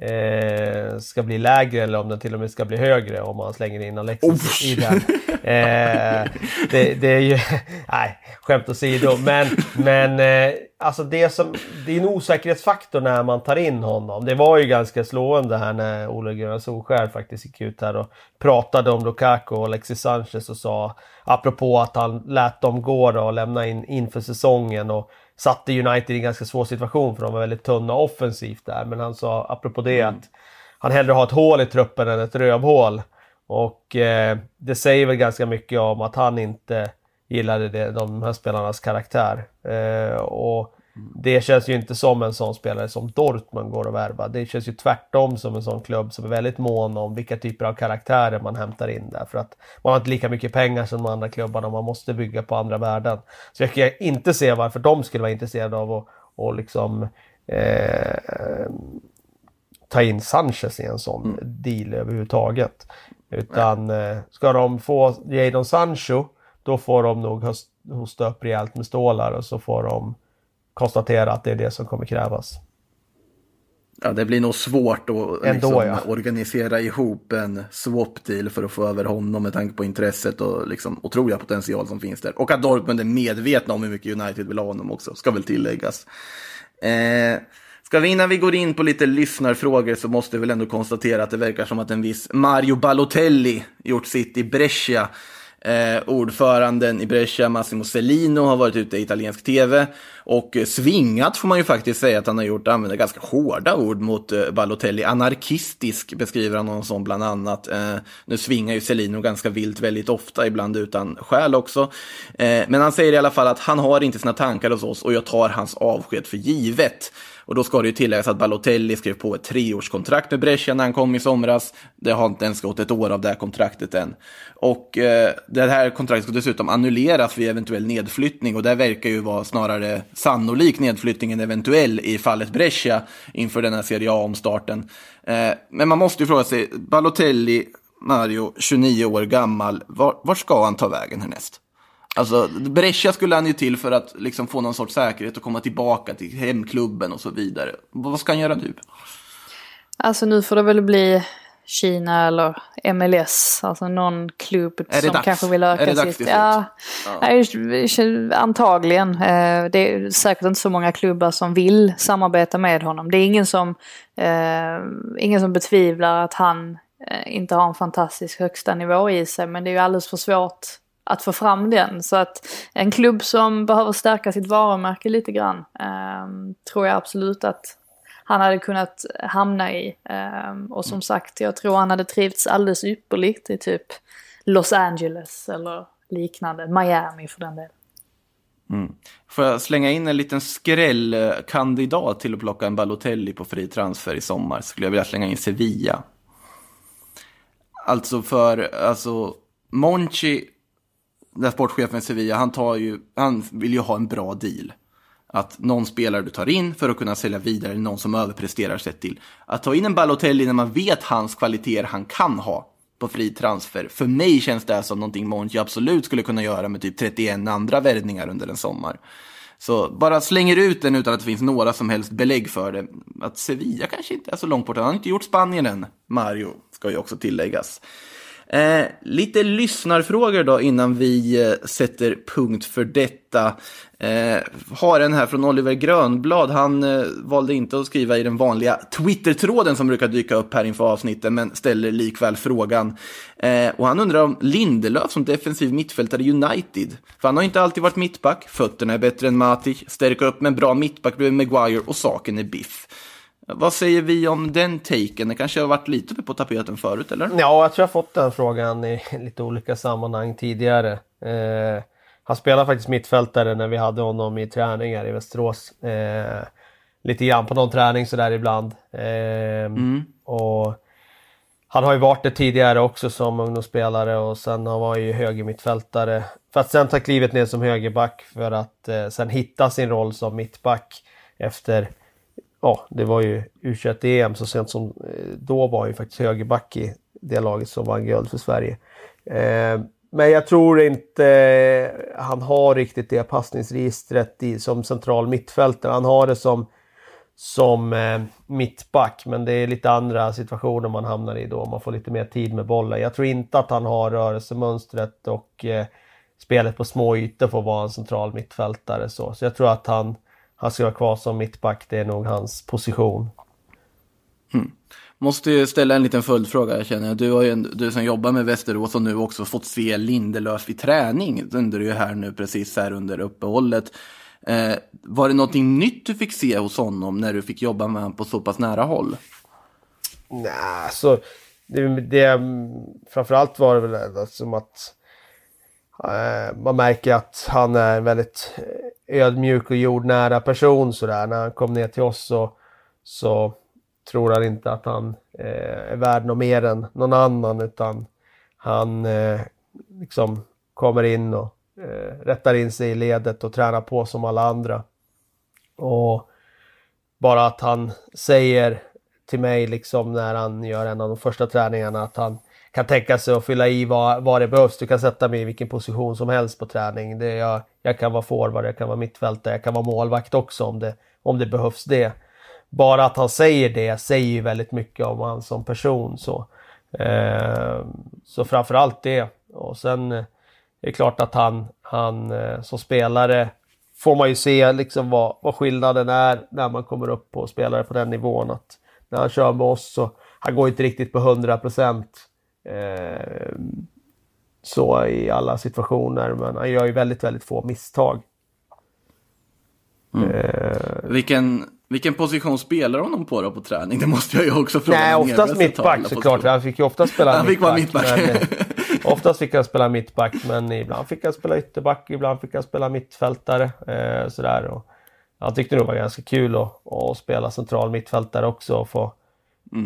eh, ska bli lägre eller om den till och med ska bli högre om man slänger in Alexis i den. Eh, det, det är ju... Nej, skämt åsido. Men, men eh, alltså det som... Det är en osäkerhetsfaktor när man tar in honom. Det var ju ganska slående här när Ole Gunnar Solskjaer faktiskt gick ut här och pratade om Lukaku och Alexis Sanchez och sa apropå att han lät dem gå då och lämna in inför säsongen och satte United i en ganska svår situation för de var väldigt tunna offensivt där. Men han sa apropå det att han hellre har ett hål i truppen än ett rövhål. Och eh, det säger väl ganska mycket om att han inte gillade det, de här spelarnas karaktär. Eh, och det känns ju inte som en sån spelare som Dortmund går att värva. Det känns ju tvärtom som en sån klubb som är väldigt mån om vilka typer av karaktärer man hämtar in där. För att man har inte lika mycket pengar som de andra klubbarna och man måste bygga på andra värden. Så jag kan inte se varför de skulle vara intresserade av att och liksom eh, ta in Sanchez i en sån deal överhuvudtaget. Utan eh, ska de få Jadon Sancho då får de nog host- hosta upp rejält med stålar och så får de konstatera att det är det som kommer krävas. Ja, det blir nog svårt att Ändå, liksom, ja. organisera ihop en swap-deal för att få över honom med tanke på intresset och liksom, otroliga potential som finns där. Och att Dortmund är medvetna om hur mycket United vill ha honom också, ska väl tilläggas. Eh, ska vi innan vi går in på lite lyssnarfrågor så måste vi väl ändå konstatera att det verkar som att en viss Mario Balotelli gjort sitt i Brescia. Eh, ordföranden i Brescia, Massimo Cellino, har varit ute i italiensk tv och eh, svingat får man ju faktiskt säga att han har gjort, använder ganska hårda ord mot eh, Balotelli. Anarkistisk beskriver han honom som bland annat. Eh, nu svingar ju Cellino ganska vilt väldigt ofta, ibland utan skäl också. Eh, men han säger i alla fall att han har inte sina tankar hos oss och jag tar hans avsked för givet. Och då ska det ju tilläggas att Balotelli skrev på ett treårskontrakt med Brescia när han kom i somras. Det har inte ens gått ett år av det här kontraktet än. Och eh, det här kontraktet ska dessutom annulleras vid eventuell nedflyttning och det verkar ju vara snarare sannolik nedflyttning än eventuell i fallet Brescia inför den här Serie A-omstarten. Eh, men man måste ju fråga sig, Balotelli, Mario, 29 år gammal, var, var ska han ta vägen härnäst? Alltså, Brescia skulle han ju till för att liksom få någon sorts säkerhet och komma tillbaka till hemklubben och så vidare. Vad ska han göra nu? Alltså nu får det väl bli Kina eller MLS. Alltså någon klubb som dags? kanske vill Är öka det dags sitt... Ja, Nej, antagligen. Eh, Det är säkert inte så många klubbar som vill samarbeta med honom. Det är ingen som, eh, ingen som betvivlar att han eh, inte har en fantastisk högsta nivå i sig. Men det är ju alldeles för svårt att få fram den. Så att en klubb som behöver stärka sitt varumärke lite grann eh, tror jag absolut att han hade kunnat hamna i. Eh, och som sagt, jag tror han hade trivts alldeles ypperligt i typ Los Angeles eller liknande. Miami för den delen. Får jag slänga in en liten skrällkandidat till att plocka en Balotelli på fri transfer i sommar? Skulle jag vilja slänga in Sevilla. Alltså för, alltså, Monchi, den sportchefen i Sevilla, han, tar ju, han vill ju ha en bra deal. Att någon spelare du tar in för att kunna sälja vidare, någon som överpresterar sett till. Att ta in en Balotelli när man vet hans kvaliteter han kan ha på fri transfer. För mig känns det som någonting Monchi absolut skulle kunna göra med typ 31 andra värvningar under en sommar. Så bara slänger ut den utan att det finns några som helst belägg för det. Att Sevilla kanske inte är så långt borta. Han har inte gjort Spanien än. Mario ska ju också tilläggas. Eh, lite lyssnarfrågor då innan vi eh, sätter punkt för detta. Eh, har en här från Oliver Grönblad. Han eh, valde inte att skriva i den vanliga Twitter-tråden som brukar dyka upp här inför avsnitten, men ställer likväl frågan. Eh, och han undrar om Lindelöf som defensiv mittfältare i United. För han har inte alltid varit mittback. Fötterna är bättre än Matic. Stärker upp med en bra mittback bredvid Maguire och saken är biff. Vad säger vi om den taken? Det kanske har varit lite uppe på tapeten förut, eller? Ja, jag tror jag har fått den frågan i lite olika sammanhang tidigare. Eh, han spelade faktiskt mittfältare när vi hade honom i träningar i Västerås. Eh, lite grann på någon träning sådär ibland. Eh, och han har ju varit det tidigare också som ungdomsspelare och sen har han ju höger mittfältare. För att sen ta klivet ner som högerback för att eh, sen hitta sin roll som mittback efter ja, det var ju U21-EM så sent som eh, då var ju faktiskt högerback i det laget som vann guld för Sverige. Eh, men jag tror inte eh, han har riktigt det passningsregistret i, som central mittfältare. Han har det som, som eh, mittback, men det är lite andra situationer man hamnar i då. Man får lite mer tid med bollen. Jag tror inte att han har rörelsemönstret och eh, spelet på små ytor för att vara en central mittfältare. Så, så jag tror att han, han ska vara kvar som mittback. Det är nog hans position. Måste ju ställa en liten följdfråga, jag känner. Du, har ju en, du som jobbar med Västerås och nu också fått se Lindelöf i träning under ju här nu precis här under uppehållet. Eh, var det någonting nytt du fick se hos honom när du fick jobba med honom på så pass nära håll? Nej, så det, det, framförallt var det väl som att eh, man märker att han är väldigt ödmjuk och jordnära person sådär. När han kom ner till oss så, så tror han inte att han eh, är värd något mer än någon annan utan han eh, liksom kommer in och eh, rättar in sig i ledet och tränar på som alla andra. Och bara att han säger till mig liksom när han gör en av de första träningarna att han kan tänka sig att fylla i vad, vad det behövs. Du kan sätta mig i vilken position som helst på träning. Det, jag, jag kan vara forward, jag kan vara mittfältare, jag kan vara målvakt också om det, om det behövs det. Bara att han säger det säger ju väldigt mycket om han som person. Så, eh, så framförallt det. Och sen eh, är det klart att han, han eh, som spelare får man ju se liksom vad, vad skillnaden är när man kommer upp på spelare på den nivån. Att när han kör med oss så han går inte riktigt på 100 procent. Eh, så i alla situationer men han gör ju väldigt, väldigt få misstag. Eh, Vilken, vilken position spelar honom på då på träning? Det måste jag ju också fråga. Nej, oftast mittback såklart. Han fick ju ofta spela Han fick vara mittback. mittback. Men, eh, oftast fick han spela mittback, men ibland fick han spela ytterback, ibland fick han spela mittfältare. Eh, sådär. Och han tyckte nog det var ganska kul att, att spela central mittfältare också och få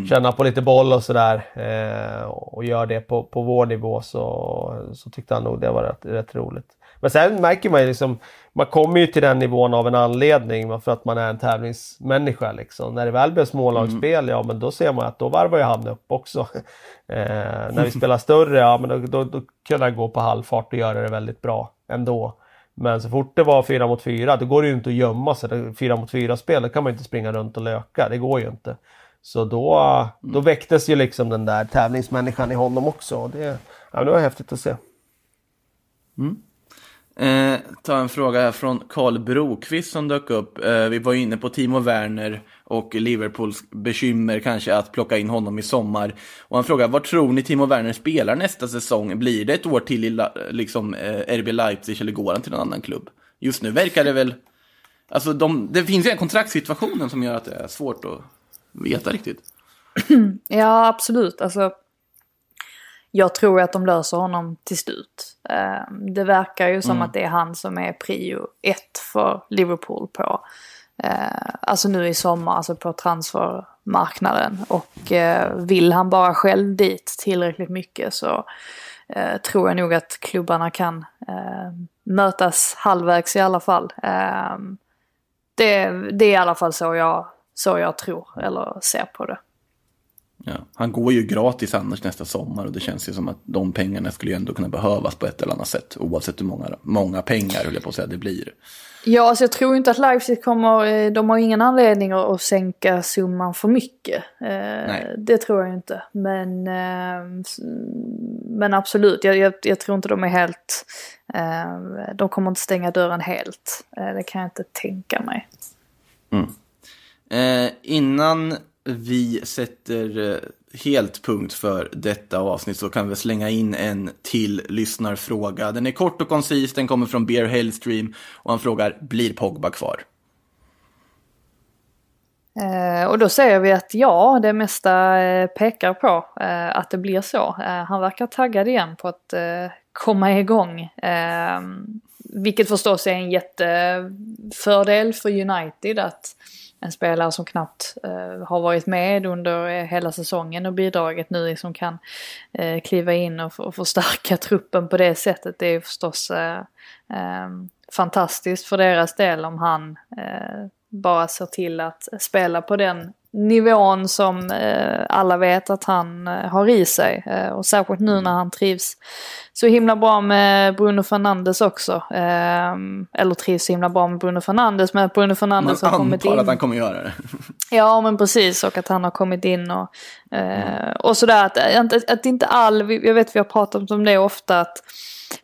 känna på lite boll och sådär. Eh, och gör det på, på vår nivå så, så tyckte han nog det var rätt, rätt roligt. Men sen märker man ju liksom, man kommer ju till den nivån av en anledning för att man är en tävlingsmänniska liksom. När det väl blir smålagsspel, ja men då ser man att då varvar ju han upp också. eh, när vi spelar större, ja men då, då, då kunde han gå på halvfart och göra det väldigt bra ändå. Men så fort det var fyra mot fyra, då går det ju inte att gömma sig. Fyra mot fyra spel, då kan man ju inte springa runt och löka. Det går ju inte. Så då, då väcktes ju liksom den där tävlingsmänniskan i honom också. Det, ja, det var häftigt att se. Eh, ta en fråga här från Karl Brokvist som dök upp. Eh, vi var inne på Timo Werner och Liverpools bekymmer kanske att plocka in honom i sommar. Och han frågar, vad tror ni Timo Werner spelar nästa säsong? Blir det ett år till i liksom, eh, RB Leipzig eller går han till någon annan klubb? Just nu verkar det väl... Alltså de, det finns ju en kontraktssituation som gör att det är svårt att veta riktigt. Ja, absolut. Alltså, jag tror att de löser honom till slut. Eh, Det verkar ju som att det är han som är prio ett för Liverpool på, eh, alltså nu i sommar, alltså på transfermarknaden. Och eh, vill han bara själv dit tillräckligt mycket så eh, tror jag nog att klubbarna kan mötas halvvägs i alla fall. Eh, det, det är i alla fall så jag, så jag tror, eller ser på det. Ja. Han går ju gratis annars nästa sommar och det känns ju som att de pengarna skulle ju ändå kunna behövas på ett eller annat sätt. Oavsett hur många, många pengar, höll jag på att säga, det blir. Ja, alltså jag tror inte att Leipzig kommer, eh, de har ingen anledning att, sänka summan för mycket. Eh, Nej. det tror jag inte. Men, eh, men absolut, jag, jag, jag tror inte de är helt, de kommer inte stänga dörren helt. Det kan jag inte tänka mig. Eh, innan vi sätter eh, helt punkt för detta avsnitt så kan vi slänga in en till lyssnarfråga. Den är kort och koncis, den kommer från Bear Hellstream och han frågar, blir Pogba kvar? Eh, och då säger vi att ja, det mesta eh, pekar på eh, att det blir så. Eh, han verkar taggad igen på att eh, komma igång. Eh, vilket förstås är en jättefördel för United att en spelare som knappt eh, har varit med under eh, hela säsongen och bidragit nu liksom kan eh, kliva in och, och förstärka truppen på det sättet. Det är förstås eh, eh, fantastiskt för deras del om han eh, bara ser till att spela på den nivån som eh, alla vet att han eh, har i sig. Eh, och särskilt nu när han trivs så himla bra med Bruno Fernandes också. Eh, eller trivs så himla bra med Bruno Fernandes, men att Bruno Man Fernandes har kommit antar in. att han kommer göra det. Ja men precis och att han har kommit in och, eh, och sådär att, att, att inte all, jag vet vi har pratat om det ofta att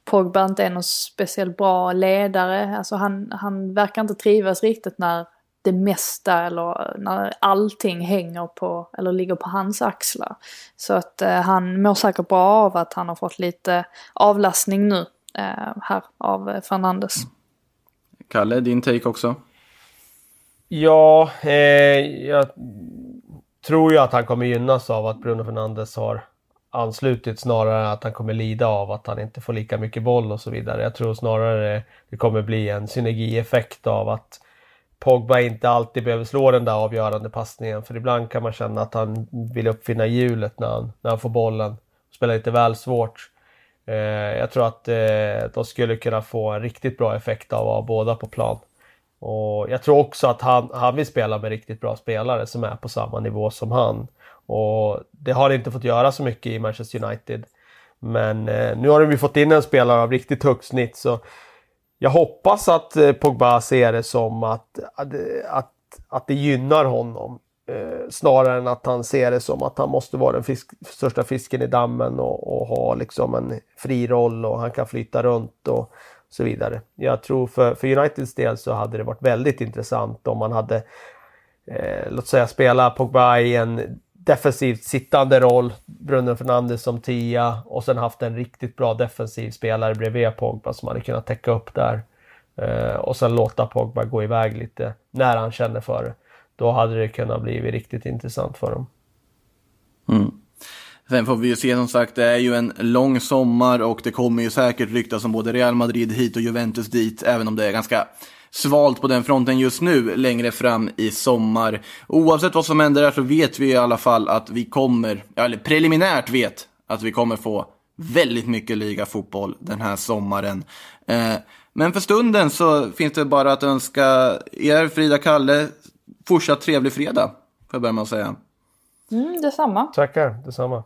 Pogba inte är någon speciellt bra ledare. Alltså han, han verkar inte trivas riktigt när det mesta eller när allting hänger på eller ligger på hans axlar. Så att eh, han mår säkert bra av att han har fått lite avlastning nu eh, här av eh, Fernandes. Kalle, din take också? Ja, eh, jag tror ju att han kommer gynnas av att Bruno Fernandes har anslutit snarare än att han kommer lida av att han inte får lika mycket boll och så vidare. Jag tror snarare det kommer bli en synergieffekt av att Pogba inte alltid behöver slå den där avgörande passningen. För ibland kan man känna att han vill uppfinna hjulet när han, när han får bollen. Spelar lite väl svårt. Eh, jag tror att eh, de skulle kunna få en riktigt bra effekt av att ha båda på plan. Och jag tror också att han, han vill spela med riktigt bra spelare som är på samma nivå som han. Och det har inte fått göra så mycket i Manchester United. Men eh, nu har de ju fått in en spelare av riktigt högt snitt så jag hoppas att eh, Pogba ser det som att, att, att, att det gynnar honom. Eh, snarare än att han ser det som att han måste vara den fisk, största fisken i dammen och, och ha liksom en fri roll och han kan flytta runt och så vidare. Jag tror för, för Uniteds del så hade det varit väldigt intressant om man hade eh, låt säga spela Pogba i en defensivt sittande roll, Bruno Fernandes som tia och sen haft en riktigt bra defensiv spelare bredvid Pogba som hade kunnat täcka upp där. Eh, och sen låta Pogba gå iväg lite när han känner för det. Då hade det kunnat bli riktigt intressant för dem. Mm. Sen får vi ju se som sagt, det är ju en lång sommar och det kommer ju säkert ryktas om både Real Madrid hit och Juventus dit, även om det är ganska svalt på den fronten just nu, längre fram i sommar. Oavsett vad som händer där så vet vi i alla fall att vi kommer, eller preliminärt vet, att vi kommer få väldigt mycket ligafotboll den här sommaren. Eh, men för stunden så finns det bara att önska er, Frida Kalle, fortsatt trevlig fredag, får jag börja med att säga. Mm, detsamma. Tackar, detsamma.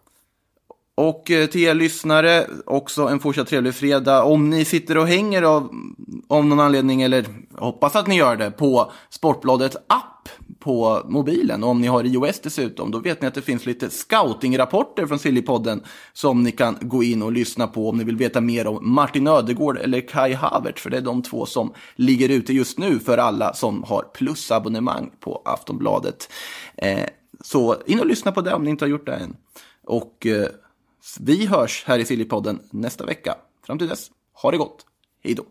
Och eh, till er lyssnare, också en fortsatt trevlig fredag. Om ni sitter och hänger av, av någon anledning, eller hoppas att ni gör det, på Sportbladets app på mobilen. Och om ni har iOS dessutom, då vet ni att det finns lite scoutingrapporter från Sillypodden som ni kan gå in och lyssna på om ni vill veta mer om Martin Ödegård eller Kai Havert, För det är de två som ligger ute just nu för alla som har plusabonnemang på Aftonbladet. Eh, så in och lyssna på det om ni inte har gjort det än. Och eh, vi hörs här i Sillypodden nästa vecka. Fram till dess, ha det gott. Hej då!